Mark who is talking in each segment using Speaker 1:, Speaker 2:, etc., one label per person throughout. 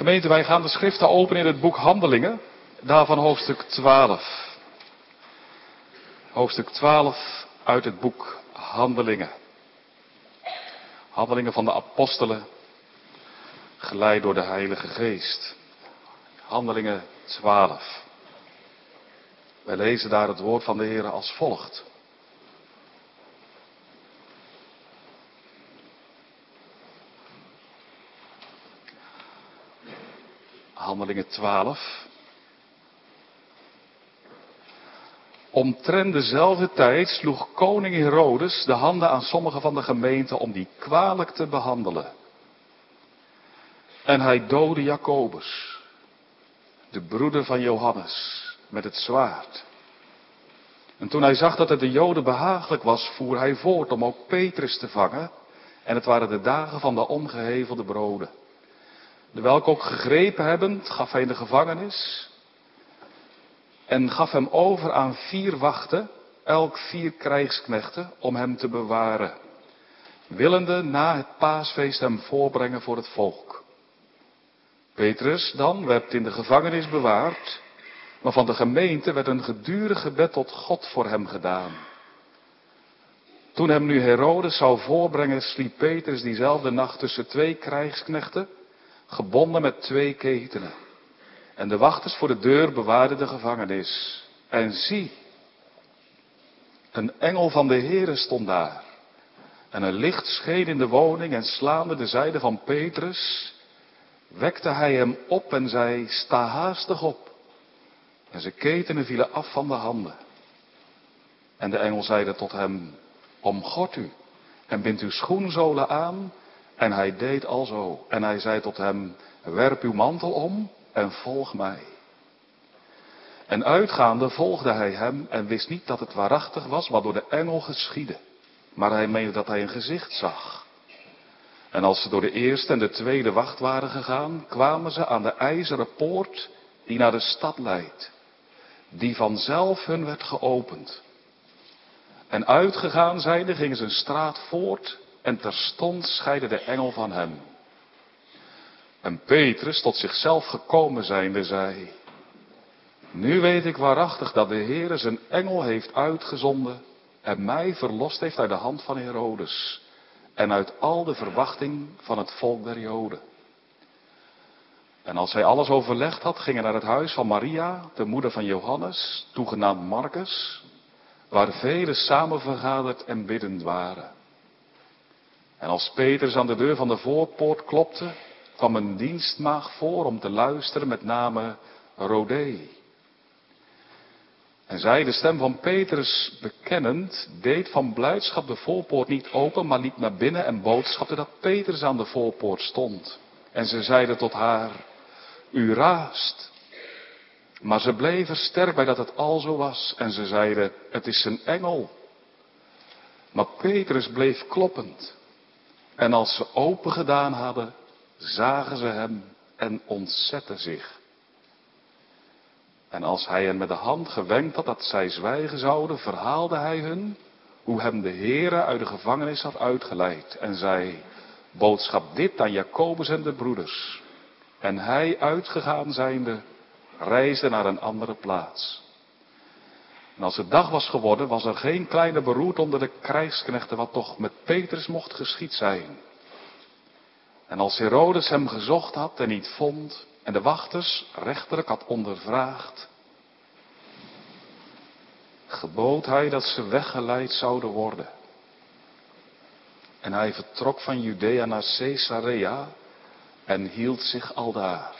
Speaker 1: Gemeente, wij gaan de schriften openen in het boek Handelingen, daarvan hoofdstuk 12. Hoofdstuk 12 uit het boek Handelingen. Handelingen van de apostelen, geleid door de Heilige Geest. Handelingen 12. Wij lezen daar het woord van de Heer als volgt. Handelingen 12. Omtrent dezelfde tijd sloeg koning Herodes de handen aan sommigen van de gemeente om die kwalijk te behandelen. En hij doodde Jacobus, de broeder van Johannes, met het zwaard. En toen hij zag dat het de Joden behagelijk was, voer hij voort om ook Petrus te vangen. En het waren de dagen van de omgehevelde broden. De welke ook gegrepen hebbend, gaf hij in de gevangenis. En gaf hem over aan vier wachten, elk vier krijgsknechten, om hem te bewaren. Willende na het paasfeest hem voorbrengen voor het volk. Petrus dan werd in de gevangenis bewaard, maar van de gemeente werd een gedurig gebed tot God voor hem gedaan. Toen hem nu Herodes zou voorbrengen, sliep Petrus diezelfde nacht tussen twee krijgsknechten, gebonden met twee ketenen. En de wachters voor de deur bewaarden de gevangenis. En zie, een engel van de Heere stond daar. En een licht scheen in de woning en slaande de zijde van Petrus, wekte hij hem op en zei, sta haastig op. En zijn ketenen vielen af van de handen. En de engel zeide tot hem, omgort u en bind uw schoenzolen aan. En hij deed alzo. En hij zei tot hem, werp uw mantel om en volg mij. En uitgaande volgde hij hem en wist niet dat het waarachtig was wat door de engel geschiedde. Maar hij meende dat hij een gezicht zag. En als ze door de eerste en de tweede wacht waren gegaan, kwamen ze aan de ijzeren poort die naar de stad leidt. Die vanzelf hun werd geopend. En uitgegaan zijnde gingen ze een straat voort en terstond scheidde de engel van hem. En Petrus, tot zichzelf gekomen zijnde, zei, nu weet ik waarachtig dat de Heer zijn engel heeft uitgezonden en mij verlost heeft uit de hand van Herodes en uit al de verwachting van het volk der Joden. En als hij alles overlegd had, ging hij naar het huis van Maria, de moeder van Johannes, toegenaamd Marcus, waar velen samen vergaderd en biddend waren. En als Petrus aan de deur van de voorpoort klopte, kwam een dienstmaag voor om te luisteren, met name Rodé. En zij, de stem van Petrus bekennend, deed van blijdschap de voorpoort niet open, maar liep naar binnen en boodschapte dat Petrus aan de voorpoort stond. En ze zeiden tot haar, u raast. Maar ze bleven sterk bij dat het al zo was. En ze zeiden, het is een engel. Maar Petrus bleef kloppend. En als ze open gedaan hadden, zagen ze hem en ontzetten zich. En als hij hen met de hand gewenkt had dat zij zwijgen zouden, verhaalde hij hun hoe hem de Heere uit de gevangenis had uitgeleid en zei, boodschap dit aan Jacobus en de broeders. En hij uitgegaan zijnde, reisde naar een andere plaats. En als het dag was geworden, was er geen kleine beroerd onder de krijgsknechten wat toch met Petrus mocht geschied zijn. En als Herodes hem gezocht had en niet vond, en de wachters rechterlijk had ondervraagd, gebood hij dat ze weggeleid zouden worden. En hij vertrok van Judea naar Caesarea en hield zich aldaar.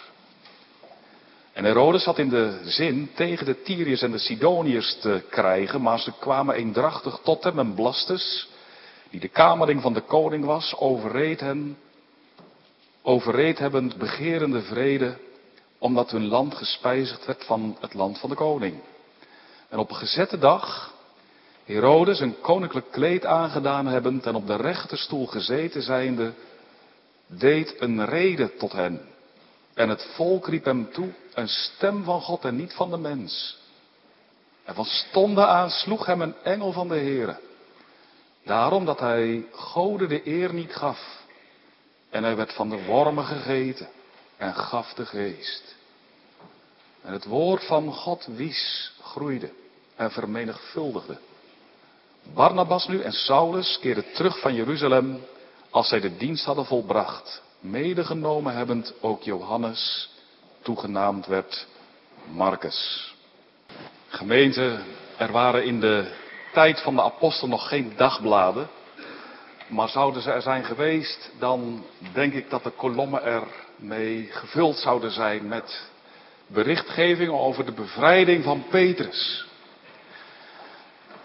Speaker 1: En Herodes had in de zin tegen de Tyriërs en de Sidoniërs te krijgen, maar ze kwamen eendrachtig tot hem en Blastus, die de kamerling van de koning was, overreed hen, overreed hebben begerende vrede, omdat hun land gespijzigd werd van het land van de koning. En op een gezette dag, Herodes een koninklijk kleed aangedaan hebbend en op de rechterstoel gezeten zijnde, deed een rede tot hen. En het volk riep hem toe, een stem van God en niet van de mens. En van stonden aan sloeg hem een engel van de Heere. Daarom dat hij Gode de eer niet gaf. En hij werd van de wormen gegeten. en gaf de geest. En het woord van God wies, groeide en vermenigvuldigde. Barnabas nu en Saulus keerden terug van Jeruzalem als zij de dienst hadden volbracht, medegenomen hebbend ook Johannes, toegenaamd werd Marcus. Gemeente, er waren in de tijd van de apostel nog geen dagbladen. Maar zouden ze er zijn geweest, dan denk ik dat de kolommen er mee gevuld zouden zijn met berichtgeving over de bevrijding van Petrus.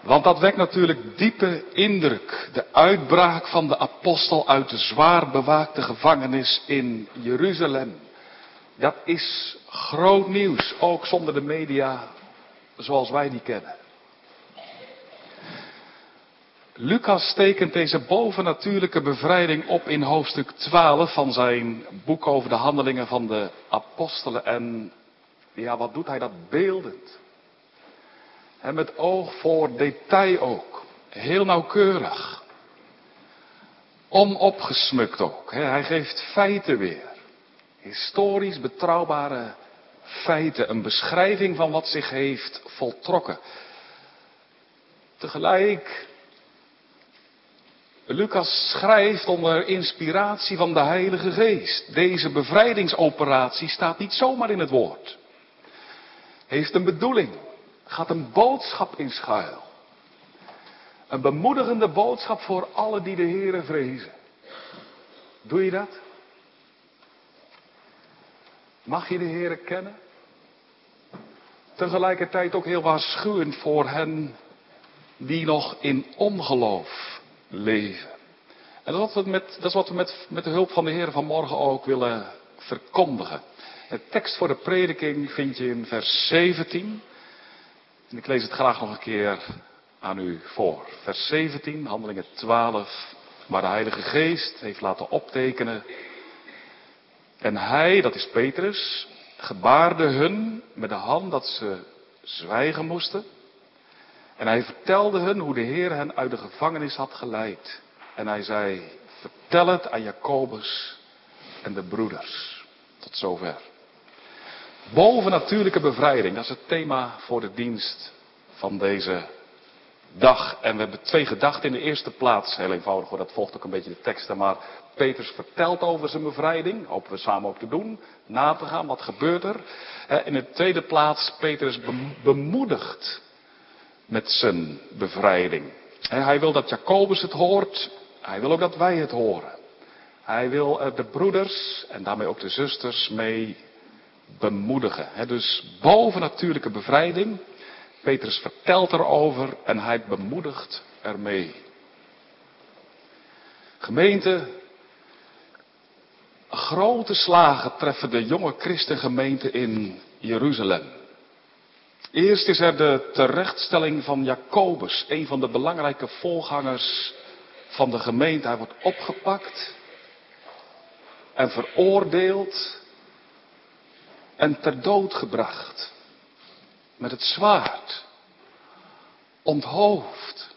Speaker 1: Want dat wekt natuurlijk diepe indruk. De uitbraak van de apostel uit de zwaar bewaakte gevangenis in Jeruzalem. Dat is groot nieuws, ook zonder de media zoals wij die kennen. Lucas tekent deze bovennatuurlijke bevrijding op in hoofdstuk 12 van zijn boek over de handelingen van de apostelen. En ja, wat doet hij dat beeldend? En met oog voor detail ook. Heel nauwkeurig. Onopgesmukt ook. Hij geeft feiten weer. Historisch betrouwbare feiten. Een beschrijving van wat zich heeft voltrokken. Tegelijk Lucas schrijft onder inspiratie van de Heilige Geest. Deze bevrijdingsoperatie staat niet zomaar in het woord. Heeft een bedoeling. Gaat een boodschap in schuil. Een bemoedigende boodschap voor alle die de Heeren vrezen. Doe je dat? Mag je de Heeren kennen? Tegelijkertijd ook heel waarschuwend voor hen die nog in ongeloof leven. En dat is wat we, met, dat is wat we met, met de hulp van de Heer vanmorgen ook willen verkondigen. De tekst voor de prediking vind je in vers 17. En ik lees het graag nog een keer aan u voor. Vers 17, handelingen 12, waar de Heilige Geest heeft laten optekenen. En hij, dat is Petrus, gebaarde hun met de hand dat ze zwijgen moesten. En hij vertelde hun hoe de Heer hen uit de gevangenis had geleid. En hij zei, vertel het aan Jacobus en de broeders. Tot zover. Bovennatuurlijke bevrijding, dat is het thema voor de dienst van deze dag. En we hebben twee gedachten in de eerste plaats. Heel eenvoudig hoor, dat volgt ook een beetje de teksten. Maar Petrus vertelt over zijn bevrijding. Hopen we samen ook te doen. Na te gaan, wat gebeurt er? In de tweede plaats, Petrus bemoedigt met zijn bevrijding. Hij wil dat Jacobus het hoort. Hij wil ook dat wij het horen. Hij wil de broeders en daarmee ook de zusters mee bemoedigen. Dus bovennatuurlijke bevrijding. Petrus vertelt erover en hij bemoedigt ermee. Gemeente, grote slagen treffen de jonge christengemeente in Jeruzalem. Eerst is er de terechtstelling van Jacobus, een van de belangrijke voorgangers van de gemeente. Hij wordt opgepakt en veroordeeld en ter dood gebracht. Met het zwaard. Onthoofd.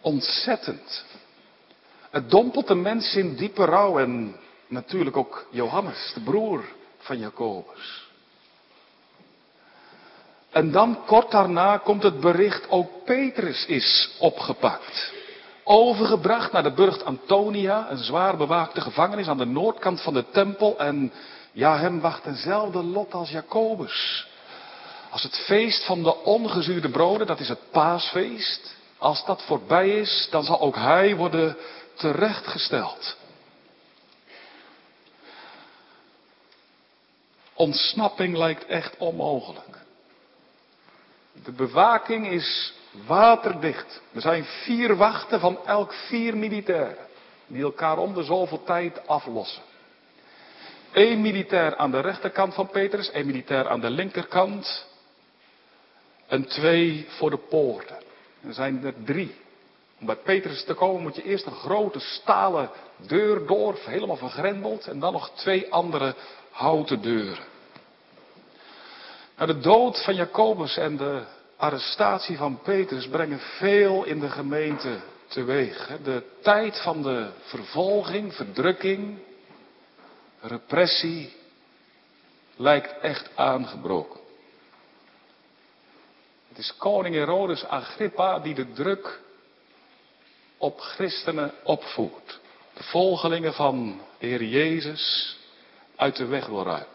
Speaker 1: Ontzettend. Het dompelt de mens in diepe rouw en natuurlijk ook Johannes, de broer van Jacobus. En dan kort daarna komt het bericht, ook Petrus is opgepakt. Overgebracht naar de burcht Antonia, een zwaar bewaakte gevangenis aan de noordkant van de tempel. En ja, hem wacht eenzelfde lot als Jacobus. Als het feest van de ongezuurde broden, dat is het paasfeest. Als dat voorbij is, dan zal ook hij worden terechtgesteld. Ontsnapping lijkt echt onmogelijk. De bewaking is waterdicht. Er zijn vier wachten van elk vier militairen. Die elkaar om de zoveel tijd aflossen. Eén militair aan de rechterkant van Petrus, één militair aan de linkerkant. En twee voor de poorten. Er zijn er drie. Om bij Petrus te komen moet je eerst een grote stalen deur door, helemaal vergrendeld. En dan nog twee andere houten deuren. Nou, de dood van Jacobus en de arrestatie van Petrus brengen veel in de gemeente teweeg. De tijd van de vervolging, verdrukking, repressie lijkt echt aangebroken. Het is koning Herodes Agrippa die de druk op christenen opvoert. De volgelingen van de Heer Jezus uit de weg wil ruimen.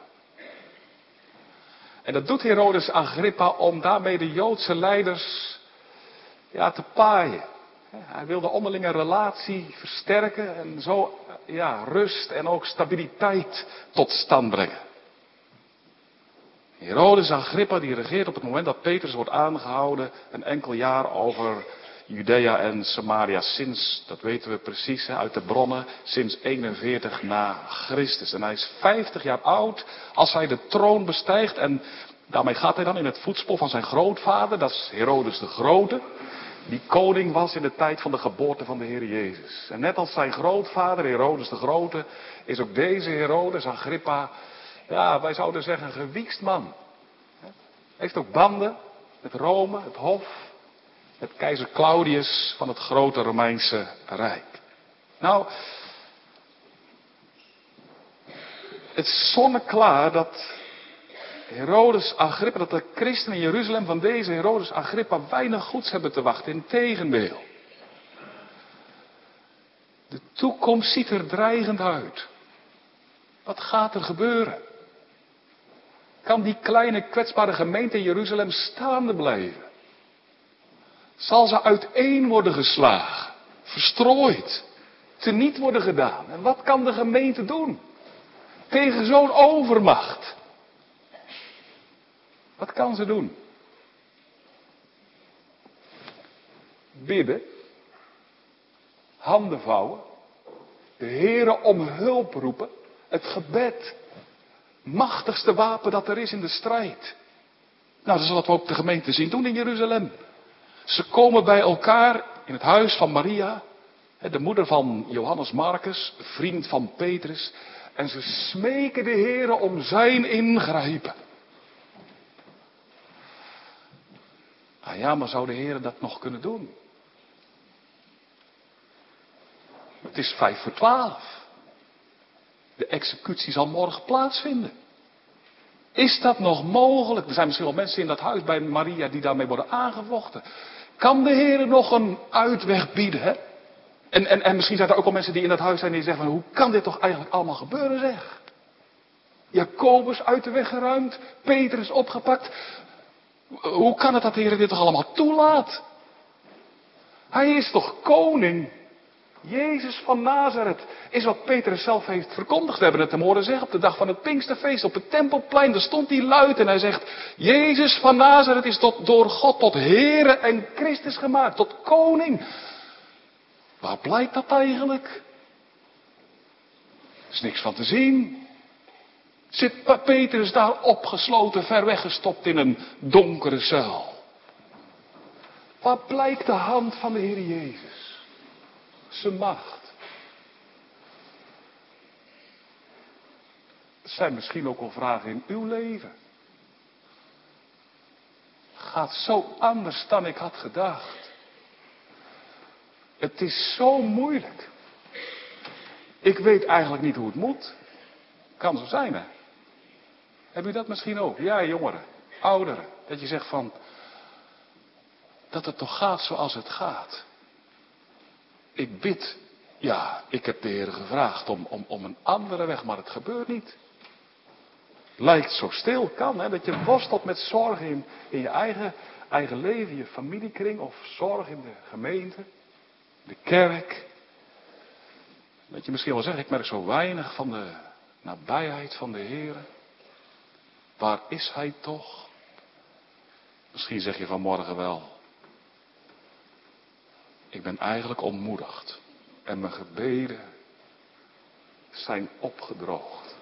Speaker 1: En dat doet Herodes Agrippa om daarmee de Joodse leiders ja, te paaien. Hij wil de onderlinge relatie versterken en zo ja, rust en ook stabiliteit tot stand brengen. Herodes Agrippa die regeert op het moment dat Petrus wordt aangehouden een enkel jaar over Judea en Samaria sinds, dat weten we precies uit de bronnen, sinds 41 na Christus. En hij is 50 jaar oud als hij de troon bestijgt en daarmee gaat hij dan in het voetspoor van zijn grootvader, dat is Herodes de Grote, die koning was in de tijd van de geboorte van de Heer Jezus. En net als zijn grootvader Herodes de Grote is ook deze Herodes Agrippa, ja wij zouden zeggen een gewiekst man. Heeft ook banden met Rome, het Hof, met keizer Claudius van het grote Romeinse Rijk. Nou, het is zonneklaar dat Herodes Agrippa, dat de christenen in Jeruzalem van deze Herodes Agrippa weinig goeds hebben te wachten. Integendeel. De toekomst ziet er dreigend uit. Wat gaat er gebeuren? Kan die kleine kwetsbare gemeente in Jeruzalem staande blijven? Zal ze uiteen worden geslagen, verstrooid, teniet worden gedaan? En wat kan de gemeente doen tegen zo'n overmacht? Wat kan ze doen? Bidden, handen vouwen, de Heere om hulp roepen, het gebed, machtigste wapen dat er is in de strijd. Nou, dat is wat we ook de gemeente zien doen in Jeruzalem. Ze komen bij elkaar in het huis van Maria, de moeder van Johannes Marcus, vriend van Petrus, en ze smeken de Heere om zijn ingrijpen. Ah ja, maar zou de Heer dat nog kunnen doen? Het is vijf voor twaalf. De executie zal morgen plaatsvinden. Is dat nog mogelijk? Er zijn misschien wel mensen in dat huis bij Maria die daarmee worden aangevochten. Kan de Heer nog een uitweg bieden? Hè? En, en, en misschien zijn er ook wel mensen die in dat huis zijn die zeggen: van, hoe kan dit toch eigenlijk allemaal gebeuren, zeg? Jacobus uit de weg geruimd, Petrus opgepakt. Hoe kan het dat de Heer dit toch allemaal toelaat? Hij is toch koning? Jezus van Nazareth is wat Petrus zelf heeft verkondigd. We hebben het hem horen zeggen op de dag van het Pinksterfeest op het Tempelplein. Daar stond hij luid en hij zegt, Jezus van Nazareth is tot, door God tot Heere en Christus gemaakt, tot koning. Waar blijkt dat eigenlijk? Er is niks van te zien. Zit Petrus daar opgesloten, ver weggestopt in een donkere cel? Waar blijkt de hand van de Heer Jezus? Zijn macht. Het zijn misschien ook wel vragen in uw leven. Gaat zo anders dan ik had gedacht. Het is zo moeilijk. Ik weet eigenlijk niet hoe het moet. Kan zo zijn, hè? Heb u dat misschien ook? Ja, jongeren, ouderen. Dat je zegt van, dat het toch gaat zoals het gaat. Ik bid, ja, ik heb de Heer gevraagd om, om, om een andere weg, maar het gebeurt niet. Lijkt zo stil, kan hè, dat je worstelt met zorg in, in je eigen, eigen leven, je familiekring of zorg in de gemeente, de kerk. Dat je misschien wel zegt, ik merk zo weinig van de nabijheid van de Heer. Waar is hij toch? Misschien zeg je vanmorgen wel. Ik ben eigenlijk ontmoedigd. En mijn gebeden zijn opgedroogd.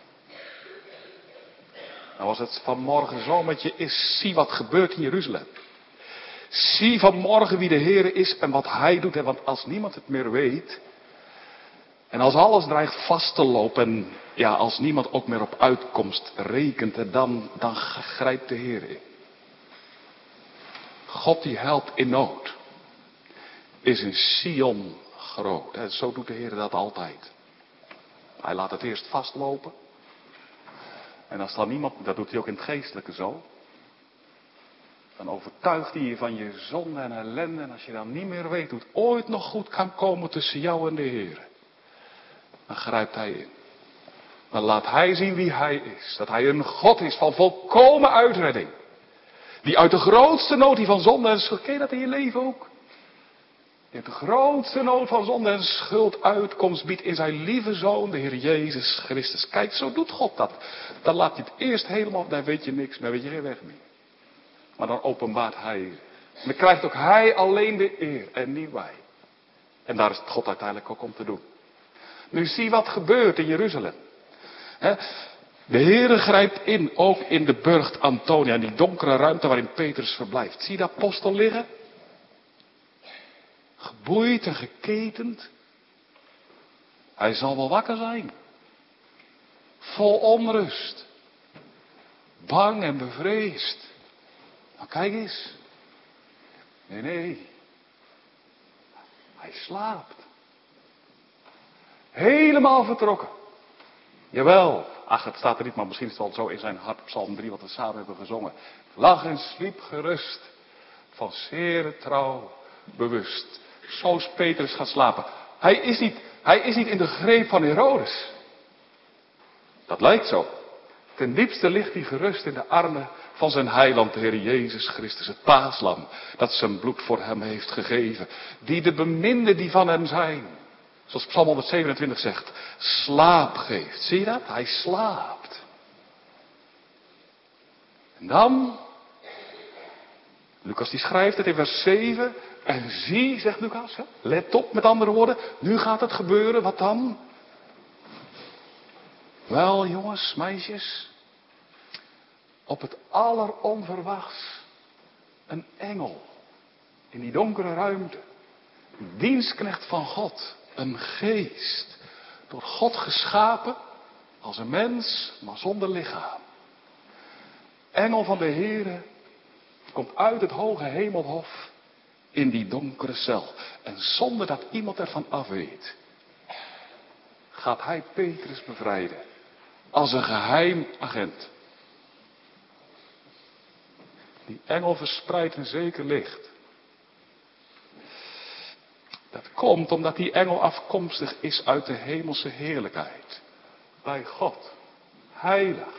Speaker 1: Nou als het vanmorgen zo met je is, zie wat gebeurt in Jeruzalem. Zie vanmorgen wie de Heer is en wat Hij doet. Want als niemand het meer weet, en als alles dreigt vast te lopen en ja, als niemand ook meer op uitkomst rekent, dan, dan grijpt de Heer in. God die helpt in nood. Is in Sion groot. Zo doet de Heer dat altijd. Hij laat het eerst vastlopen. En als dan niemand, dat doet hij ook in het geestelijke zo. Dan overtuigt hij je van je zonde en ellende. En als je dan niet meer weet hoe het ooit nog goed kan komen tussen jou en de Heer. Dan grijpt hij in. Dan laat hij zien wie hij is. Dat hij een God is van volkomen uitredding. Die uit de grootste nood die van zonde en schuld. Ken je dat in je leven ook? Die uit de grootste nood van zonde en schuld uitkomst biedt in zijn lieve zoon, de Heer Jezus Christus. Kijk, zo doet God dat. Dan laat hij het eerst helemaal, dan weet je niks meer, weet je geen weg meer. Maar dan openbaart hij. Dan krijgt ook hij alleen de eer en niet wij. En daar is het God uiteindelijk ook om te doen. Nu zie wat gebeurt in Jeruzalem. De Heere grijpt in, ook in de burcht Antonia, in die donkere ruimte waarin Petrus verblijft. Zie de apostel liggen? Geboeid en geketend. Hij zal wel wakker zijn. Vol onrust. Bang en bevreesd. Maar kijk eens. Nee, nee. Hij slaapt. Helemaal vertrokken. Jawel. Ach, het staat er niet, maar misschien is het wel zo in zijn hart, Psalm 3, wat we samen hebben gezongen. Lag en sliep gerust, van zeer trouw bewust. Zo is Petrus gaan slapen. Hij is niet, hij is niet in de greep van Herodes. Dat lijkt zo. Ten diepste ligt hij gerust in de armen van zijn heiland, de Heer Jezus Christus, het paaslam, dat zijn bloed voor hem heeft gegeven. Die de beminde die van hem zijn, zoals Psalm 127 zegt, slaap geeft. Zie je dat? Hij slaapt. En dan, Lucas die schrijft het in vers 7, en zie, zegt Lucas, let op met andere woorden, nu gaat het gebeuren, wat dan? Wel, jongens, meisjes, op het alleronverwachts een engel in die donkere ruimte, dienstknecht van God, een geest, door God geschapen als een mens, maar zonder lichaam. Engel van de Heere komt uit het hoge hemelhof in die donkere cel. En zonder dat iemand ervan af weet, gaat hij Petrus bevrijden. Als een geheim agent. Die engel verspreidt een zeker licht. Dat komt omdat die engel afkomstig is uit de hemelse heerlijkheid. Bij God. Heilig.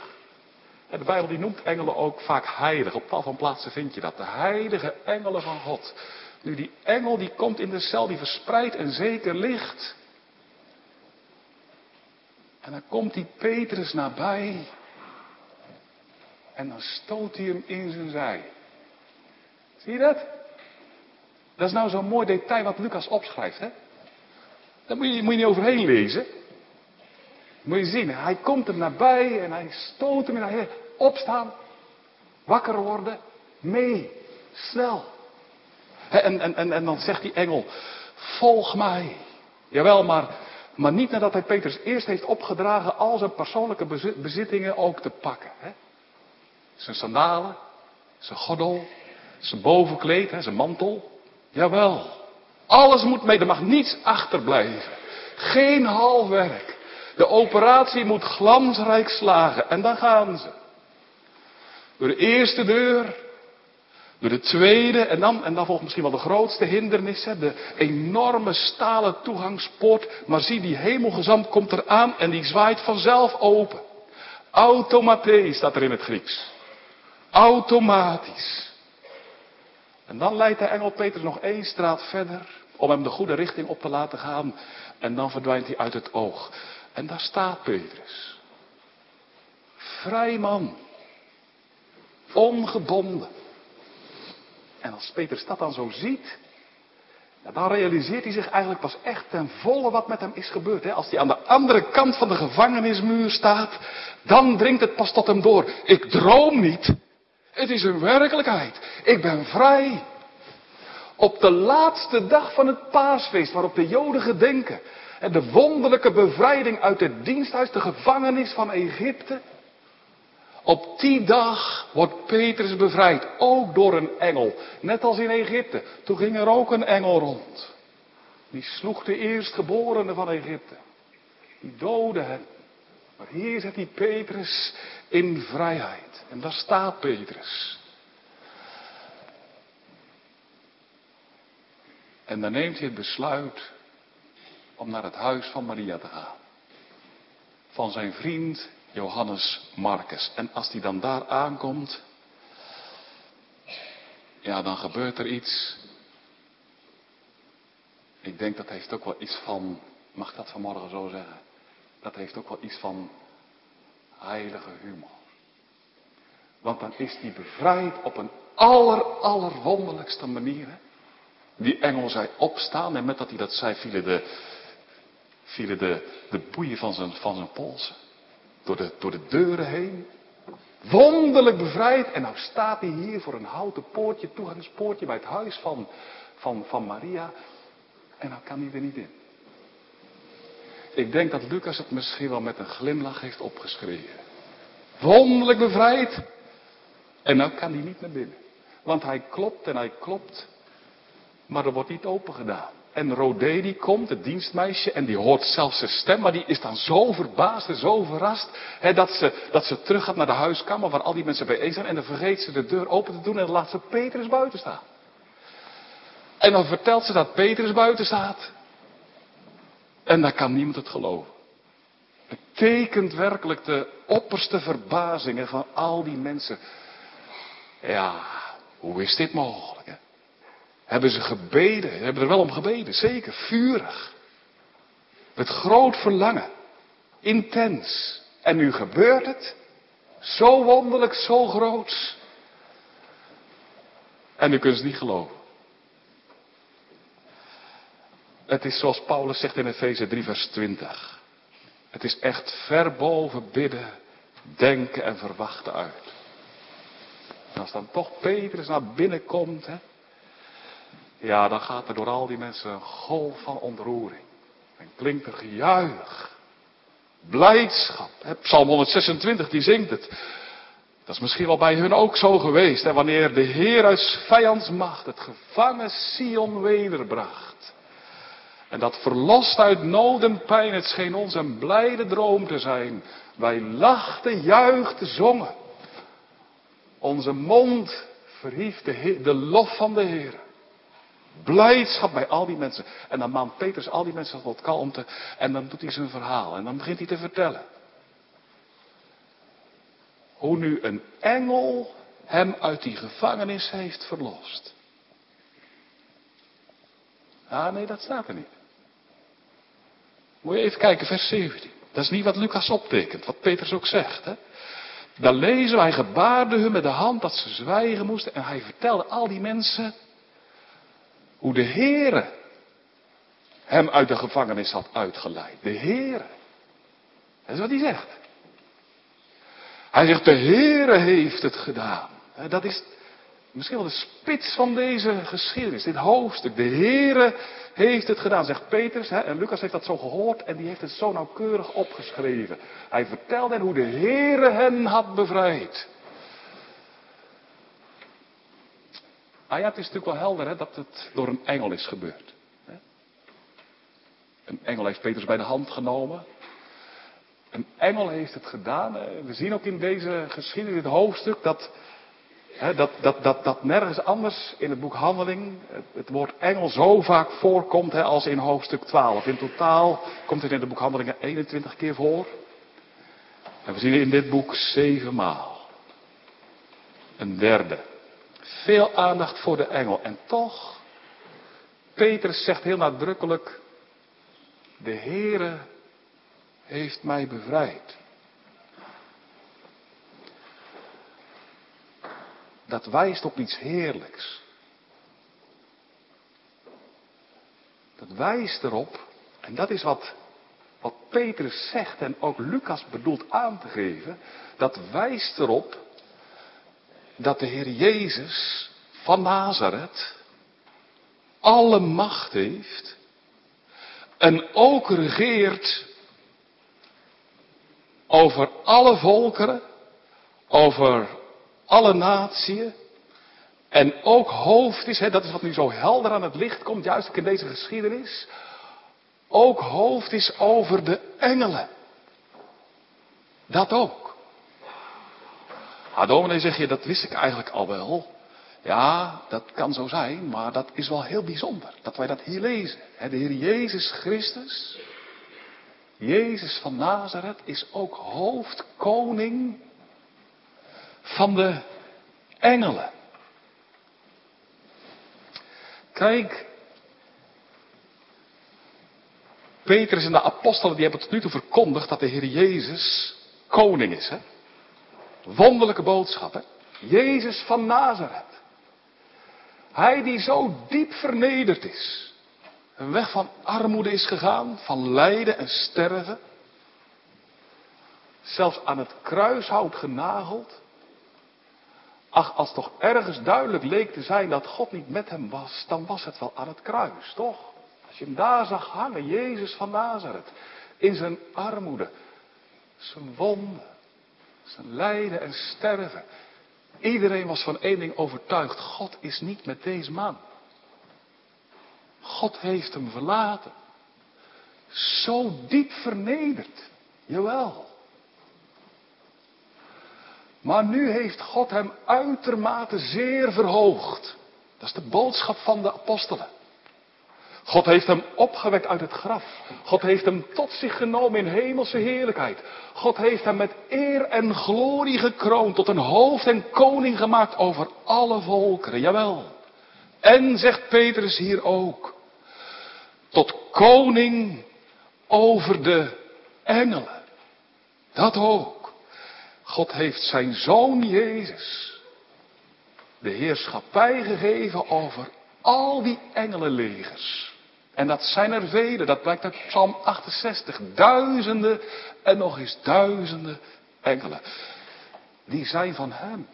Speaker 1: En de Bijbel die noemt engelen ook vaak heilig. Op tal van plaatsen vind je dat. De heilige engelen van God. Nu die engel die komt in de cel, die verspreidt een zeker licht. En dan komt die Petrus nabij. En dan stoot hij hem in zijn zij. Zie je dat? Dat is nou zo'n mooi detail wat Lucas opschrijft, hè? Daar moet je, moet je niet overheen lezen. Moet je zien, hij komt er nabij en hij stoot hem in hij opstaan, wakker worden, mee, snel. En, en, en, en dan zegt die engel, volg mij. Jawel, maar, maar niet nadat hij Petrus eerst heeft opgedragen al zijn persoonlijke bezittingen ook te pakken. Hè? Zijn sandalen, zijn gordel, zijn bovenkleed, hè, zijn mantel. Jawel, alles moet mee, er mag niets achterblijven. Geen halfwerk. De operatie moet glansrijk slagen. En dan gaan ze. Door de eerste deur. Door de tweede. En dan, en dan volgt misschien wel de grootste hindernis. Hè, de enorme stalen toegangspoort. Maar zie, die hemelgezant komt eraan en die zwaait vanzelf open. Automaté staat er in het Grieks. Automatisch. En dan leidt de engel Petrus nog één straat verder. Om hem de goede richting op te laten gaan. En dan verdwijnt hij uit het oog. En daar staat Petrus. Vrij man. Ongebonden. En als Petrus dat dan zo ziet, dan realiseert hij zich eigenlijk pas echt ten volle wat met hem is gebeurd. Als hij aan de andere kant van de gevangenismuur staat, dan dringt het pas tot hem door. Ik droom niet. Het is een werkelijkheid. Ik ben vrij. Op de laatste dag van het paasfeest waarop de Joden gedenken. En de wonderlijke bevrijding uit het diensthuis, de gevangenis van Egypte. Op die dag wordt Petrus bevrijd, ook door een engel. Net als in Egypte. Toen ging er ook een engel rond. Die sloeg de eerstgeborene van Egypte. Die doodde hem. Maar hier zet hij Petrus in vrijheid. En daar staat Petrus. En dan neemt hij het besluit om naar het huis van Maria te gaan. Van zijn vriend Johannes Marcus. En als hij dan daar aankomt, ja, dan gebeurt er iets. Ik denk dat heeft ook wel iets van, mag ik dat vanmorgen zo zeggen? Dat heeft ook wel iets van heilige humor. Want dan is hij bevrijd op een aller, allerwonderlijkste manier. Hè? Die engel zei opstaan en met dat hij dat zei vielen de, vielen de, de boeien van zijn, van zijn polsen. Door de, door de deuren heen. Wonderlijk bevrijd. En nou staat hij hier voor een houten poortje, toegangspoortje bij het huis van, van, van Maria. En nou kan hij er niet in. Ik denk dat Lucas het misschien wel met een glimlach heeft opgeschreven. Wonderlijk bevrijd. En nou kan hij niet naar binnen. Want hij klopt en hij klopt. Maar er wordt niet open gedaan. En Rodé die komt, het dienstmeisje, en die hoort zelfs zijn stem, maar die is dan zo verbaasd en zo verrast, hè, dat, ze, dat ze terug gaat naar de huiskamer waar al die mensen bijeen zijn, en dan vergeet ze de deur open te doen en dan laat ze Petrus buiten staan. En dan vertelt ze dat Petrus buiten staat. En dan kan niemand het geloven. Het tekent werkelijk de opperste verbazingen van al die mensen. Ja, hoe is dit mogelijk? Hè? Hebben ze gebeden? Hebben er wel om gebeden, zeker, vurig. Met groot verlangen. Intens. En nu gebeurt het. Zo wonderlijk, zo groots. En nu kunnen ze niet geloven. Het is zoals Paulus zegt in Efeze 3, vers 20. Het is echt ver boven bidden, denken en verwachten uit. En als dan toch Petrus naar binnen komt, hè, ja, dan gaat er door al die mensen een golf van ontroering. En klinkt een gejuich. Blijdschap. Psalm 126, die zingt het. Dat is misschien wel bij hun ook zo geweest. Hè? Wanneer de Heer uit vijandsmacht het gevangen Sion wederbracht. En dat verlost uit nood en pijn, het scheen ons een blijde droom te zijn. Wij lachten, juichten, zongen. Onze mond verhief de, lof van de Heer. Blijdschap bij al die mensen. En dan maakt Petrus al die mensen tot kalmte. En dan doet hij zijn verhaal. En dan begint hij te vertellen. Hoe nu een engel hem uit die gevangenis heeft verlost. Ah nee, dat staat er niet. Moet je even kijken, vers 17. Dat is niet wat Lucas optekent, wat Petrus ook zegt. Hè? Dan lezen we, hij gebaarde hun met de hand dat ze zwijgen moesten. En hij vertelde al die mensen hoe de Heere hem uit de gevangenis had uitgeleid. De Heere. Dat is wat hij zegt. Hij zegt, de Heere heeft het gedaan. Dat is misschien wel de spits van deze geschiedenis, dit hoofdstuk. De Heere heeft het gedaan, zegt Petrus. En Lucas heeft dat zo gehoord en die heeft het zo nauwkeurig opgeschreven. Hij vertelde hoe de Heere hen had bevrijd. Ah ja, het is natuurlijk wel helder hè, dat het door een engel is gebeurd. Een engel heeft Petrus bij de hand genomen. Een engel heeft het gedaan. We zien ook in deze geschiedenis, dit hoofdstuk, dat, dat, dat, dat, dat nergens anders in het boek Handeling het, woord engel zo vaak voorkomt als in hoofdstuk 12. In totaal komt het in het boek Handelingen 21 keer voor. En we zien in dit boek zeven maal. Een derde. Veel aandacht voor de engel. En toch, Petrus zegt heel nadrukkelijk, de Heere heeft mij bevrijd. Dat wijst op iets heerlijks. Dat wijst erop, en dat is wat, wat Petrus zegt en ook Lucas bedoelt aan te geven, dat wijst erop dat de Heer Jezus van Nazareth alle macht heeft en ook regeert over alle volkeren, over alle natieën en ook hoofd is, hè, dat is wat nu zo helder aan het licht komt, juist in deze geschiedenis, ook hoofd is over de engelen. Dat ook. Ah, dominee, zeg je, dat wist ik eigenlijk al wel. Ja, dat kan zo zijn, maar dat is wel heel bijzonder dat wij dat hier lezen. De Heer Jezus Christus, Jezus van Nazareth, is ook hoofdkoning van de engelen. Kijk, Petrus en de apostelen die hebben tot nu toe verkondigd dat de Heer Jezus koning is. Hè? Wonderlijke boodschappen. Jezus van Nazareth. Hij die zo diep vernederd is. Een weg van armoede is gegaan, van lijden en sterven. Zelfs aan het kruishout genageld. Ach, als toch ergens duidelijk leek te zijn dat God niet met hem was, dan was het wel aan het kruis, toch? Als je hem daar zag hangen, Jezus van Nazareth, in zijn armoede, zijn wonden, zijn lijden en sterven. Iedereen was van één ding overtuigd, God is niet met deze man. God heeft hem verlaten. Zo diep vernederd, jawel. Maar nu heeft God hem uitermate zeer verhoogd. Dat is de boodschap van de apostelen. God heeft hem opgewekt uit het graf. God heeft hem tot zich genomen in hemelse heerlijkheid. God heeft hem met eer en glorie gekroond tot een hoofd en koning gemaakt over alle volkeren. Jawel. En zegt Petrus hier ook, tot koning over de engelen. Dat ook. God heeft zijn zoon Jezus de heerschappij gegeven over al die engelenlegers. En dat zijn er vele, dat blijkt uit Psalm 68. Duizenden en nog eens duizenden engelen. Die zijn van hem.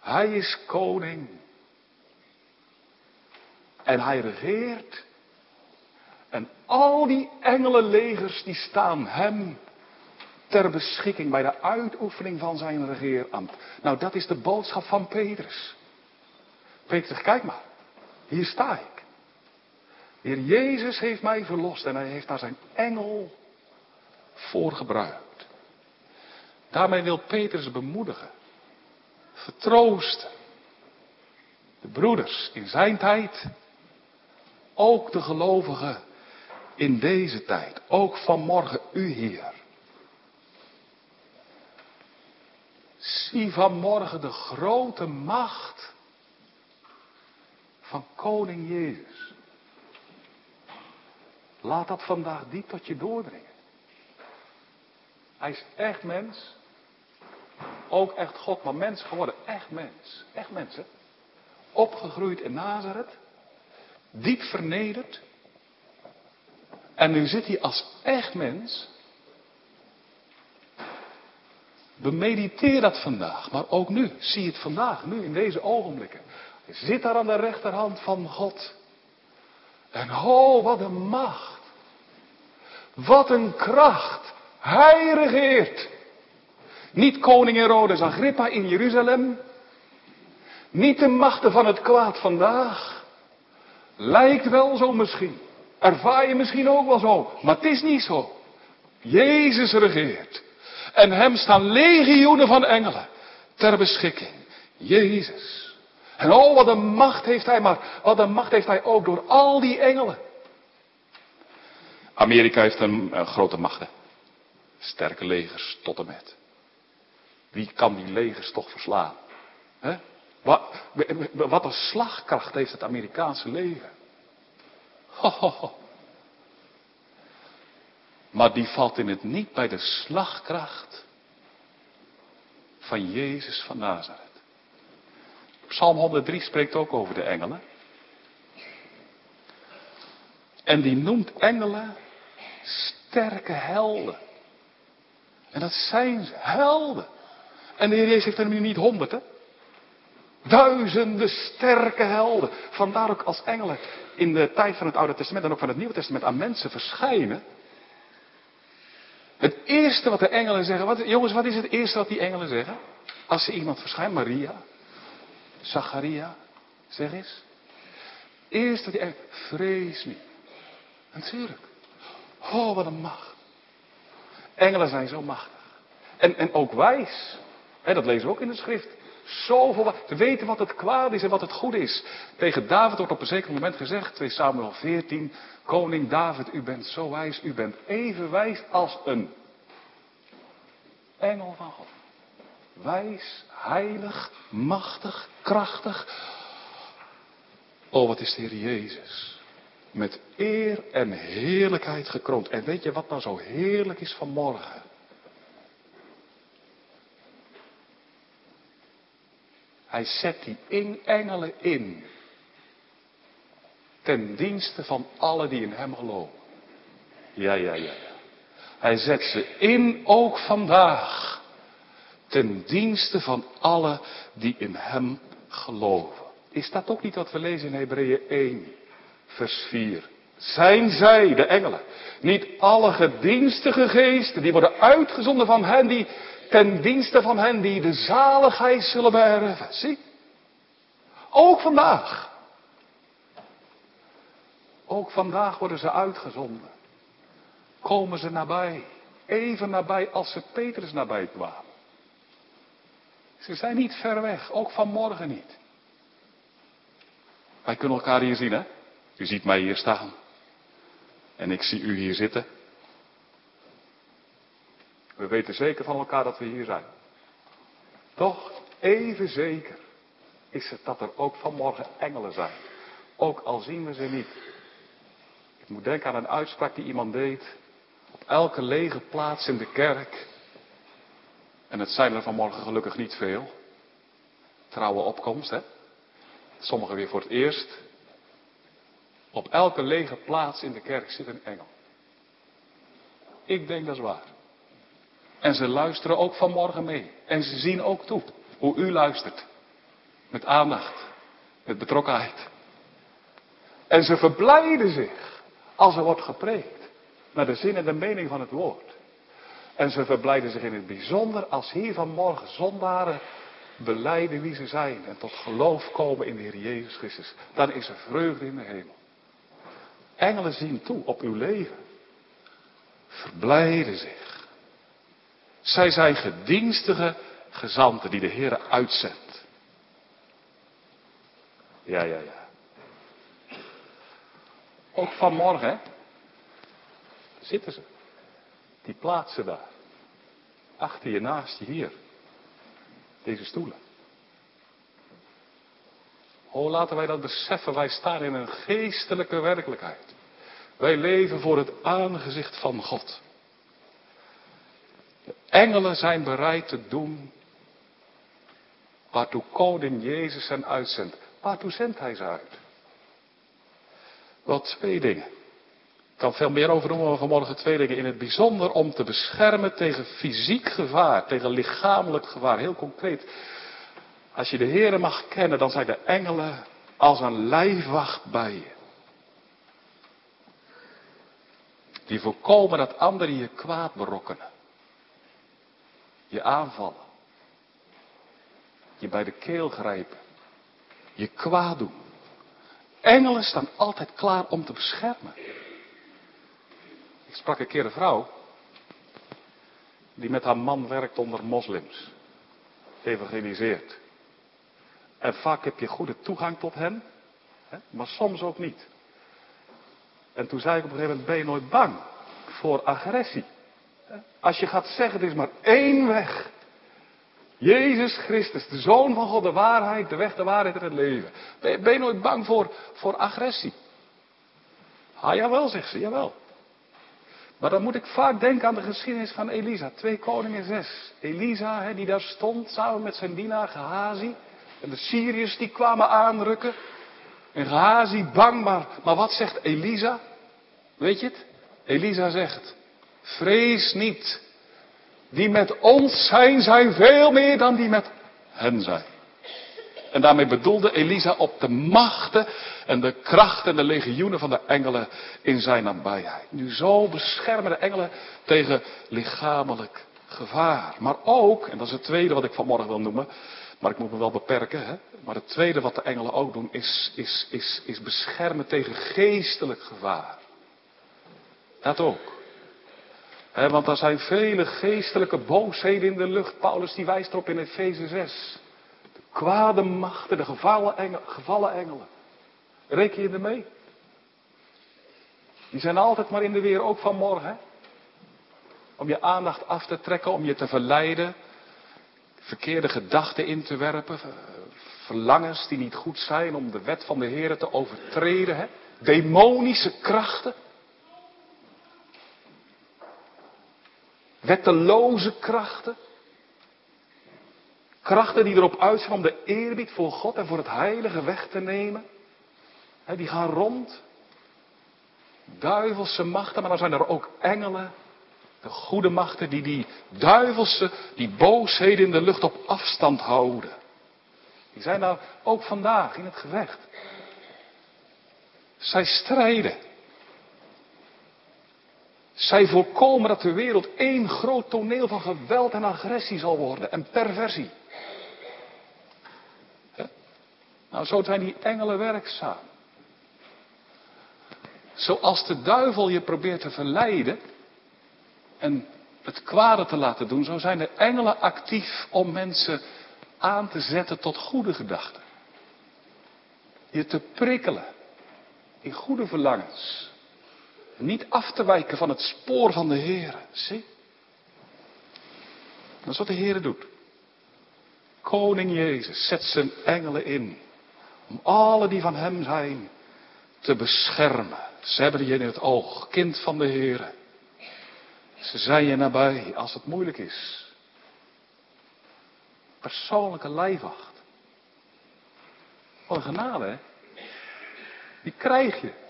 Speaker 1: Hij is koning. En hij regeert. En al die engelenlegers die staan hem ter beschikking bij de uitoefening van zijn regeerambt. Nou, dat is de boodschap van Petrus. Petrus zegt, kijk maar. Hier sta ik. Heer Jezus heeft mij verlost en hij heeft daar zijn engel voor gebruikt. Daarmee wil Petrus bemoedigen, vertroosten. De broeders in zijn tijd, ook de gelovigen in deze tijd, ook vanmorgen u hier. Zie vanmorgen de grote macht van koning Jezus. Laat dat vandaag diep tot je doordringen. Hij is echt mens. Ook echt God, maar mens geworden. Echt mens. Echt mensen. Opgegroeid in Nazareth. Diep vernederd. En nu zit hij als echt mens. Bemediteer dat vandaag, maar ook nu. Zie het vandaag, nu in deze ogenblikken. Zit daar aan de rechterhand van God. En oh, wat een macht. Wat een kracht. Hij regeert. Niet koning Herodes Agrippa in Jeruzalem. Niet de machten van het kwaad vandaag. Lijkt wel zo misschien. Ervaar je misschien ook wel zo. Maar het is niet zo. Jezus regeert. En hem staan legioenen van engelen ter beschikking. Jezus. En oh, wat een macht heeft hij, maar wat een macht heeft hij ook door al die engelen. Amerika heeft een, grote macht, Sterke legers tot en met. Wie kan die legers toch verslaan? He? Wat, wat, een slagkracht heeft het Amerikaanse leger. Maar die valt in het niet bij de slagkracht van Jezus van Nazareth. Psalm 103 spreekt ook over de engelen. En die noemt engelen sterke helden. En dat zijn helden. En de Heer Jezus heeft er nu niet honderden. Duizenden sterke helden. Vandaar ook als engelen in de tijd van het Oude Testament en ook van het Nieuwe Testament aan mensen verschijnen. Het eerste wat de engelen zeggen, wat, jongens, wat is het eerste wat die engelen zeggen? Als ze iemand verschijnt, Maria, Zacharia, zeg eens. Eerst dat hij, vrees niet. Natuurlijk. Oh, wat een macht. Engelen zijn zo machtig. En, en ook wijs. dat lezen we ook in de schrift. Zoveel te weten wat het kwaad is en wat het goed is. Tegen David wordt op een zeker moment gezegd, 2 Samuel 14, Koning David, u bent zo wijs, u bent even wijs als een engel van God. Wijs, heilig, machtig, krachtig. Oh, wat is de Heer Jezus. Met eer en heerlijkheid gekroond. En weet je wat nou zo heerlijk is vanmorgen? Hij zet die in engelen in. Ten dienste van alle die in hem geloven. Ja, ja, ja, ja. Hij zet ze in ook vandaag. Ten dienste van alle die in hem geloven. Is dat ook niet wat we lezen in Hebreeën 1, vers 4? Zijn zij, de engelen, niet alle gedienstige geesten, die worden uitgezonden van hen die ten dienste van hen die de zaligheid zullen beërven. Zie? Ook vandaag. Ook vandaag worden ze uitgezonden. Komen ze nabij. Even nabij als ze Petrus nabij kwamen. Ze zijn niet ver weg, ook vanmorgen niet. Wij kunnen elkaar hier zien, hè? U ziet mij hier staan. En ik zie u hier zitten. We weten zeker van elkaar dat we hier zijn. Toch, even zeker is het dat er ook vanmorgen engelen zijn. Ook al zien we ze niet. Ik moet denken aan een uitspraak die iemand deed. Op elke lege plaats in de kerk. En het zijn er vanmorgen gelukkig niet veel. Trouwe opkomst, hè. Sommigen weer voor het eerst. Op elke lege plaats in de kerk zit een engel. Ik denk dat is waar. En ze luisteren ook vanmorgen mee. En ze zien ook toe hoe u luistert. Met aandacht. Met betrokkenheid. En ze verblijden zich als er wordt gepreekt. Naar de zin en de mening van het woord. En ze verblijden zich in het bijzonder als hier vanmorgen zondaren beleiden wie ze zijn. En tot geloof komen in de Heer Jezus Christus. Dan is er vreugde in de hemel. Engelen zien toe op uw leven. Verblijden zich. Zij zijn gedienstige gezanten die de Heer uitzendt. Ja, ja, ja. Ook vanmorgen, hè? Zitten ze. Die plaatsen daar. Achter je, naast je hier. Deze stoelen. Oh, laten wij dat beseffen. Wij staan in een geestelijke werkelijkheid. Wij leven voor het aangezicht van God. Engelen zijn bereid te doen waartoe koning Jezus hen uitzendt. Waartoe zendt hij ze uit? Wel twee dingen. Ik kan veel meer over doen, maar vanmorgen twee dingen. In het bijzonder om te beschermen tegen fysiek gevaar, tegen lichamelijk gevaar. Heel concreet. Als je de Heeren mag kennen, dan zijn de engelen als een lijfwacht bij je. Die voorkomen dat anderen je kwaad berokkenen je aanvallen, je bij de keel grijpen, je kwaad doen. Engelen staan altijd klaar om te beschermen. Ik sprak een keer een vrouw die met haar man werkt onder moslims, evangeliseert. En vaak heb je goede toegang tot hen, hè, maar soms ook niet. En toen zei ik op een gegeven moment, ben je nooit bang voor agressie? Als je gaat zeggen, er is maar één weg. Jezus Christus, de Zoon van God, de waarheid, de weg, de waarheid en het leven. Ben je, nooit bang voor, voor agressie? Ah, jawel, zegt ze, jawel. Maar dan moet ik vaak denken aan de geschiedenis van Elisa, 2 Koningen 6. Elisa, die daar stond samen met zijn dienaar Gehazi. En de Syriërs die kwamen aanrukken. En Gehazi bang, maar, maar wat zegt Elisa? Weet je het? Elisa zegt, Vrees niet. Die met ons zijn, zijn veel meer dan die met hen zijn. En daarmee bedoelde Elisa op de machten en de kracht en de legioenen van de engelen in zijn nabijheid. Nu zo beschermen de engelen tegen lichamelijk gevaar. Maar ook, en dat is het tweede wat ik vanmorgen wil noemen, maar ik moet me wel beperken, hè? maar het tweede wat de engelen ook doen is, is, is, is beschermen tegen geestelijk gevaar. Dat ook. Want er zijn vele geestelijke boosheden in de lucht. Paulus die wijst erop in Efeze 6. De kwade machten, de gevallen, gevallen engelen. Reken je ermee? Die zijn altijd maar in de weer, ook van morgen. Om je aandacht af te trekken, om je te verleiden. Verkeerde gedachten in te werpen. Verlangens die niet goed zijn om de wet van de Heer te overtreden. Hè? Demonische krachten. Wetteloze krachten. Krachten die erop uit zijn om de eerbied voor God en voor het heilige weg te nemen. die gaan rond. Duivelse machten, maar dan zijn er ook engelen. De goede machten die die duivelse, die boosheden in de lucht op afstand houden. Die zijn daar ook vandaag in het gevecht. Zij strijden. Zij voorkomen dat de wereld één groot toneel van geweld en agressie zal worden en perversie. Nou, zo zijn die engelen werkzaam. Zoals de duivel je probeert te verleiden en het kwade te laten doen, zo zijn de engelen actief om mensen aan te zetten tot goede gedachten. Je te prikkelen in goede verlangens. Niet af te wijken van het spoor van de Heer. Zie? Dat is wat de Heer doet. Koning Jezus zet zijn engelen in. Om alle die van hem zijn te beschermen. Ze hebben je in het oog, kind van de Heer. Ze zijn je nabij als het moeilijk is. Persoonlijke lijfwacht. Wat een genade, hè? Die krijg je.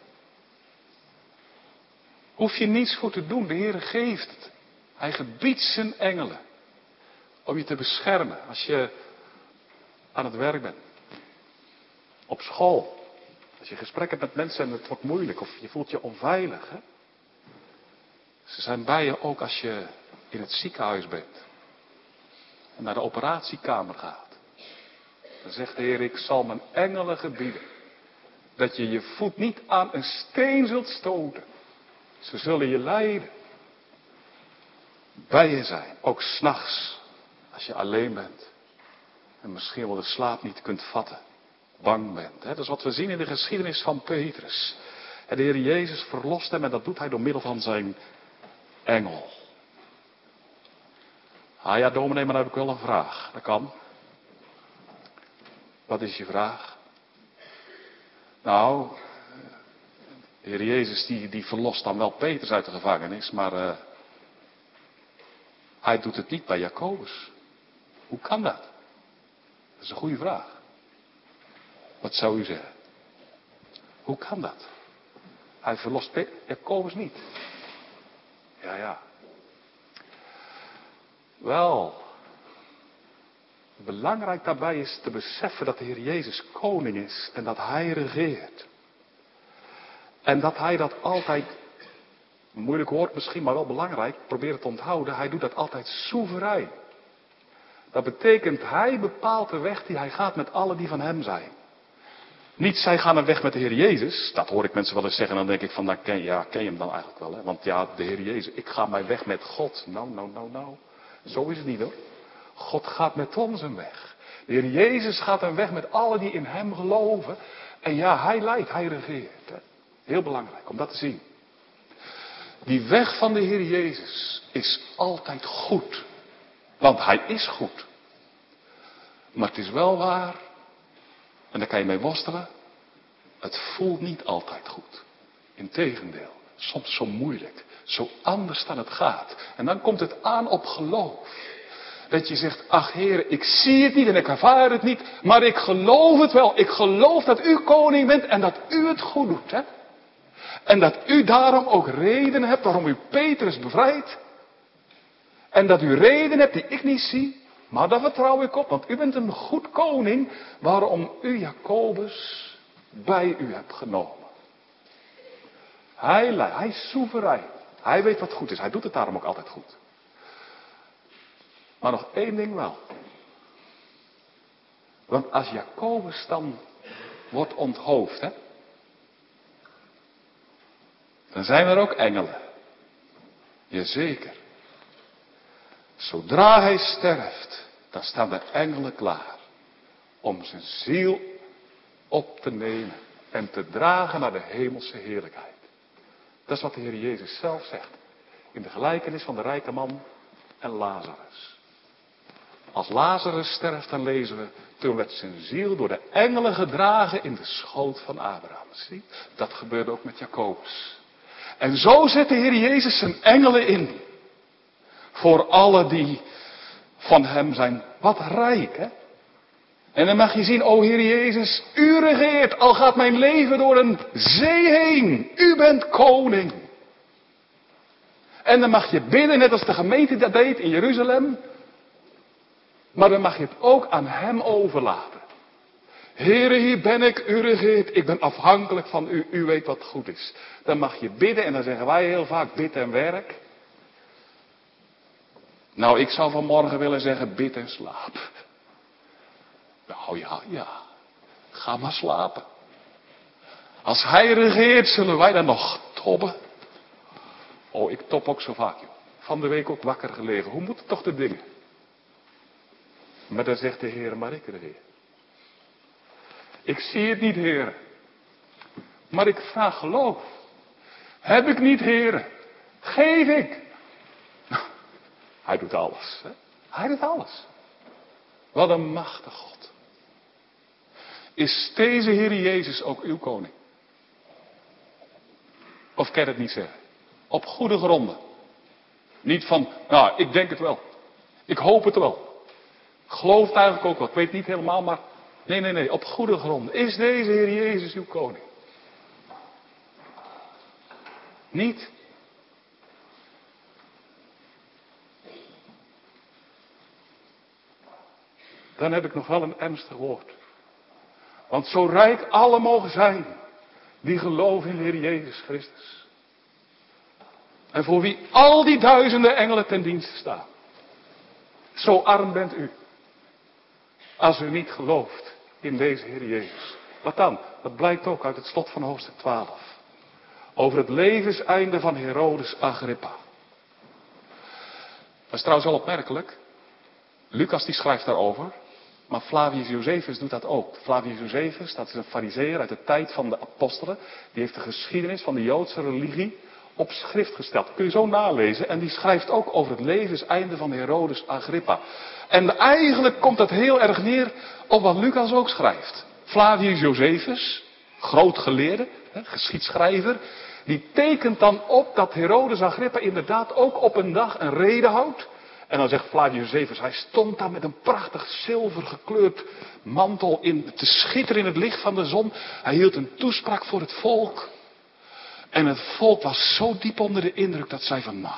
Speaker 1: Hoef je niets voor te doen. De Heer geeft het. Hij gebiedt zijn engelen. Om je te beschermen als je aan het werk bent. Op school. Als je gesprek hebt met mensen en het wordt moeilijk of je voelt je onveilig. Hè? Ze zijn bij je ook als je in het ziekenhuis bent. En naar de operatiekamer gaat. Dan zegt de Heer, ik zal mijn engelen gebieden. Dat je je voet niet aan een steen zult stoten. Ze zullen je leiden. Bij je zijn, ook s'nachts, als je alleen bent. En misschien wel de slaap niet kunt vatten. Bang bent. Dat is wat we zien in de geschiedenis van Petrus. En de Heer Jezus verlost hem en dat doet hij door middel van zijn engel. Ah ja, dominee, maar dan heb ik wel een vraag. Dat kan. Wat is je vraag? Nou, Heer Jezus die, die verlost dan wel Petrus uit de gevangenis, maar uh, hij doet het niet bij Jacobus. Hoe kan dat? Dat is een goede vraag. Wat zou u zeggen? Hoe kan dat? Hij verlost Jacobus niet. Ja, ja. Wel, belangrijk daarbij is te beseffen dat de Heer Jezus koning is en dat Hij regeert. En dat hij dat altijd, moeilijk woord misschien, maar wel belangrijk, probeer het te onthouden, hij doet dat altijd soeverein. Dat betekent, hij bepaalt de weg die hij gaat met alle die van hem zijn. Niet zij gaan een weg met de Heer Jezus. Dat hoor ik mensen wel eens zeggen. En dan denk ik van, dan ken, ja, ken je hem dan eigenlijk wel. Hè? Want ja, de Heer Jezus, ik ga mijn weg met God. Nou, nou, nou, nou. Zo is het niet hoor. God gaat met ons een weg. De Heer Jezus gaat een weg met alle die in Hem geloven. En ja, Hij leidt, Hij regeert. Heel belangrijk om dat te zien. Die weg van de Heer Jezus is altijd goed. Want Hij is goed. Maar het is wel waar, en daar kan je mee worstelen, het voelt niet altijd goed. Integendeel, soms zo moeilijk, zo anders dan het gaat. En dan komt het aan op geloof. Dat je zegt, ach Heer, ik zie het niet en ik ervaar het niet, maar ik geloof het wel. Ik geloof dat u koning bent en dat u het goed doet. Hè? En dat u daarom ook reden hebt waarom u Petrus bevrijdt. En dat u reden hebt die ik niet zie. Maar daar vertrouw ik op, want u bent een goed koning waarom u Jacobus bij u hebt genomen. Hij, hij is soeverein. Hij weet wat goed is. Hij doet het daarom ook altijd goed. Maar nog één ding wel. Want als Jacobus dan wordt onthoofd, hè, dan zijn er ook engelen. Jazeker. Zodra hij sterft, dan staan de engelen klaar om zijn ziel op te nemen en te dragen naar de hemelse heerlijkheid. Dat is wat de Heer Jezus zelf zegt in de gelijkenis van de rijke man en Lazarus. Als Lazarus sterft, dan lezen we, toen werd zijn ziel door de engelen gedragen in de schoot van Abraham. Zie, dat gebeurde ook met Jacobus. En zo zet de Heer Jezus zijn engelen in. Voor alle die van hem zijn. Wat rijk, hè? En dan mag je zien, o Heer Jezus, u regeert, al gaat mijn leven door een zee heen. U bent koning. En dan mag je bidden, net als de gemeente dat deed in Jeruzalem. Maar dan mag je het ook aan Hem overlaten. Heere, hier ben ik, u regeert, ik ben afhankelijk van u, u weet wat goed is. Dan mag je bidden en dan zeggen wij heel vaak bid en werk. Nou, ik zou vanmorgen willen zeggen bid en slaap. Nou ja, ja, ga maar slapen. Als hij regeert, zullen wij dan nog tobben? Oh, ik top ook zo vaak, joh. Van de week ook wakker gelegen. Hoe moeten toch de dingen? Maar dan zegt de Heer, maar ik regeer. Ik zie het niet, Heer. Maar ik vraag geloof. Heb ik niet, Heer? Geef ik. Hij doet alles. Hè? Hij doet alles. Wat een machtig God. Is deze Heer Jezus ook uw koning? Of kan het niet zeggen? Op goede gronden. Niet van, nou, ik denk het wel. Ik hoop het wel. Geloof het eigenlijk ook wel. Ik weet niet helemaal, maar nee, nee, nee. Op goede gronden. Is deze Heer Jezus uw koning? Niet. Dan heb ik nog wel een ernstig woord. Want zo rijk alle mogen zijn die geloven in de Heer Jezus Christus. En voor wie al die duizenden engelen ten dienste staan. Zo arm bent u. Als u niet gelooft in deze Heer Jezus. Wat dan? Dat blijkt ook uit het slot van hoofdstuk 12. Over het levenseinde van Herodes Agrippa. Dat is trouwens wel opmerkelijk. Lucas die schrijft daarover. Maar Flavius Josephus doet dat ook. Flavius Josephus, dat is een fariseer uit de tijd van de apostelen. Die heeft de geschiedenis van de Joodse religie op schrift gesteld. Kun je zo nalezen. En die schrijft ook over het levenseinde van Herodes Agrippa. En eigenlijk komt dat heel erg neer op wat Lucas ook schrijft. Flavius Josephus, groot geleerde, geschiedschrijver, die tekent dan op dat Herodes Agrippa inderdaad ook op een dag een reden houdt. En dan zegt Flavius Josephus, hij stond daar met een prachtig zilver gekleurd mantel in, te schitteren in het licht van de zon. Hij hield een toespraak voor het volk. En het volk was zo diep onder de indruk dat zij van, nou,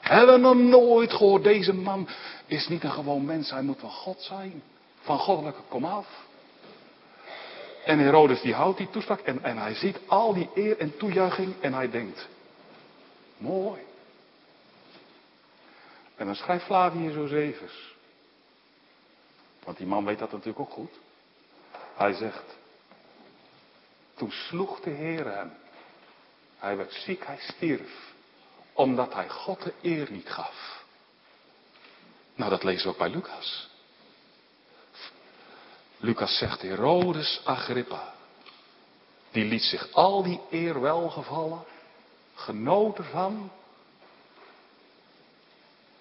Speaker 1: hebben we nog nooit gehoord, deze man is niet een gewoon mens, hij moet van God zijn. Van goddelijke kom af. En Herodes die houdt die toespraak en, en hij ziet al die eer en toejuiching en hij denkt, mooi. En dan schrijft Flavius Josephus. Want die man weet dat natuurlijk ook goed. Hij zegt, toen sloeg de Heer hem. Hij werd ziek, hij stierf. Omdat hij God de eer niet gaf. Nou, dat lezen we ook bij Lucas. Lucas zegt, Herodes Agrippa. Die liet zich al die eer welgevallen. Genoot ervan.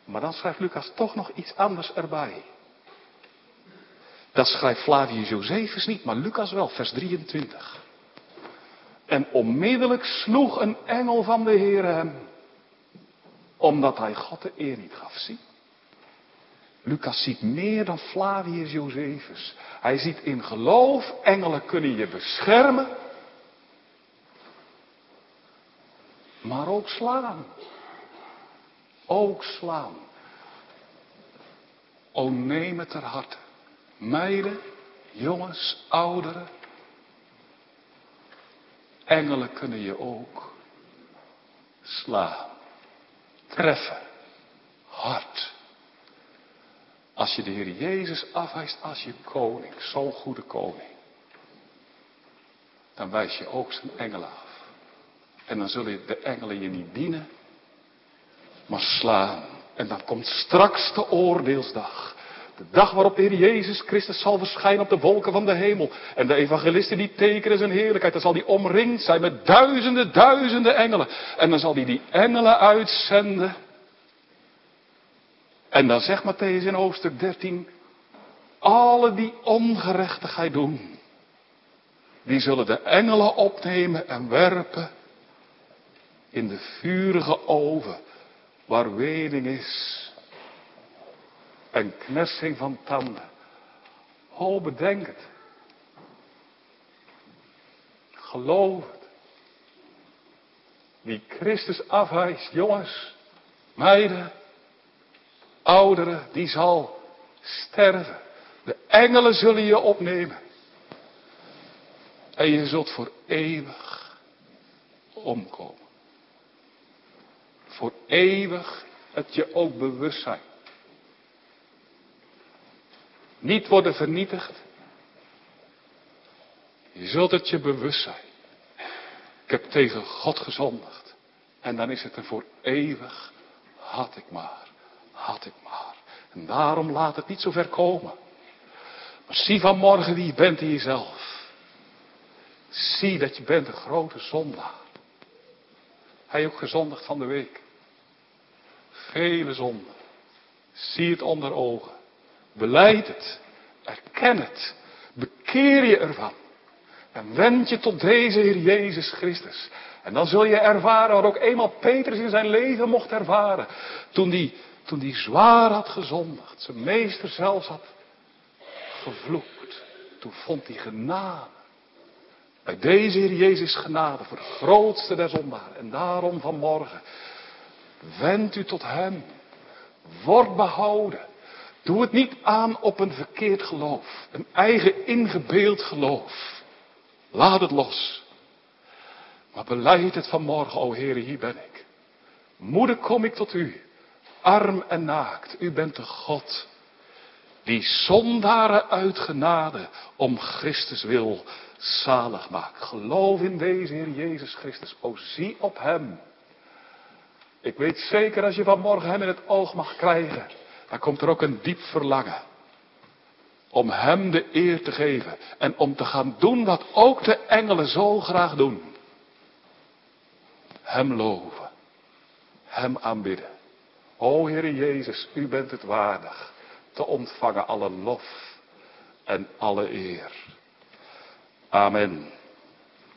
Speaker 1: Maar dan schrijft Lucas toch nog iets anders erbij. Dat schrijft Flavius Josephus niet, maar Lucas wel, vers 23. En onmiddellijk sloeg een engel van de Heer hem, omdat hij God de eer niet gaf. Zie? Lucas ziet meer dan Flavius Josephus. Hij ziet in geloof, engelen kunnen je beschermen, maar ook slaan. Ook slaan. O neem het ter harte. Meiden, jongens, ouderen. Engelen kunnen je ook slaan. Treffen. Hard. Als je de Heer Jezus afwijst als je koning, zo'n goede koning. Dan wijs je ook zijn engelen af. En dan zullen de engelen je niet dienen, maar slaan. En dan komt straks de oordeelsdag. De dag waarop de Heer Jezus Christus zal verschijnen op de wolken van de hemel. En de evangelisten die tekenen zijn heerlijkheid. Dan zal die omringd zijn met duizenden, duizenden engelen. En dan zal hij die engelen uitzenden. En dan zegt Matthäus in hoofdstuk 13. Alle die ongerechtigheid doen. Die zullen de engelen opnemen en werpen in de vurige oven waar wening is en knersing van tanden. O, bedenk het. Geloof het. Wie Christus afwijst, jongens, meiden, ouderen, die zal sterven. De engelen zullen je opnemen. En je zult voor eeuwig omkomen. Voor eeuwig het je ook bewust zijn. Niet worden vernietigd. Je zult het je bewust zijn. Ik heb tegen God gezondigd. En dan is het er voor eeuwig. Had ik maar. Had ik maar. En daarom laat het niet zo ver komen. Maar zie vanmorgen wie je bent in jezelf. Zie dat je bent een grote zondaar. Hij ook gezondigd van de week. Vele zonden. Zie het onder ogen. Beleid het. Erken het. Bekeer je ervan. En wend je tot deze Heer Jezus Christus. En dan zul je ervaren wat ook eenmaal Petrus in zijn leven mocht ervaren. Toen die, toen die zwaar had gezondigd. Zijn meester zelfs had gevloekt. Toen vond hij genade. Bij deze Heer Jezus genade voor de grootste der zondaren. En daarom vanmorgen. Wend u tot Hem. Word behouden. Doe het niet aan op een verkeerd geloof. Een eigen ingebeeld geloof. Laat het los. Maar beleid het vanmorgen, o Heer, hier ben ik. Moeder kom ik tot u. Arm en naakt. U bent de God. Die zondaren uit genade om Christus wil zalig maakt. Geloof in deze Heer Jezus Christus. O zie op Hem. Ik weet zeker als je vanmorgen Hem in het oog mag krijgen dan komt er ook een diep verlangen. Om Hem de eer te geven. En om te gaan doen wat ook de engelen zo graag doen. Hem loven. Hem aanbidden. O Heer Jezus, U bent het waardig te ontvangen alle lof en alle eer. Amen.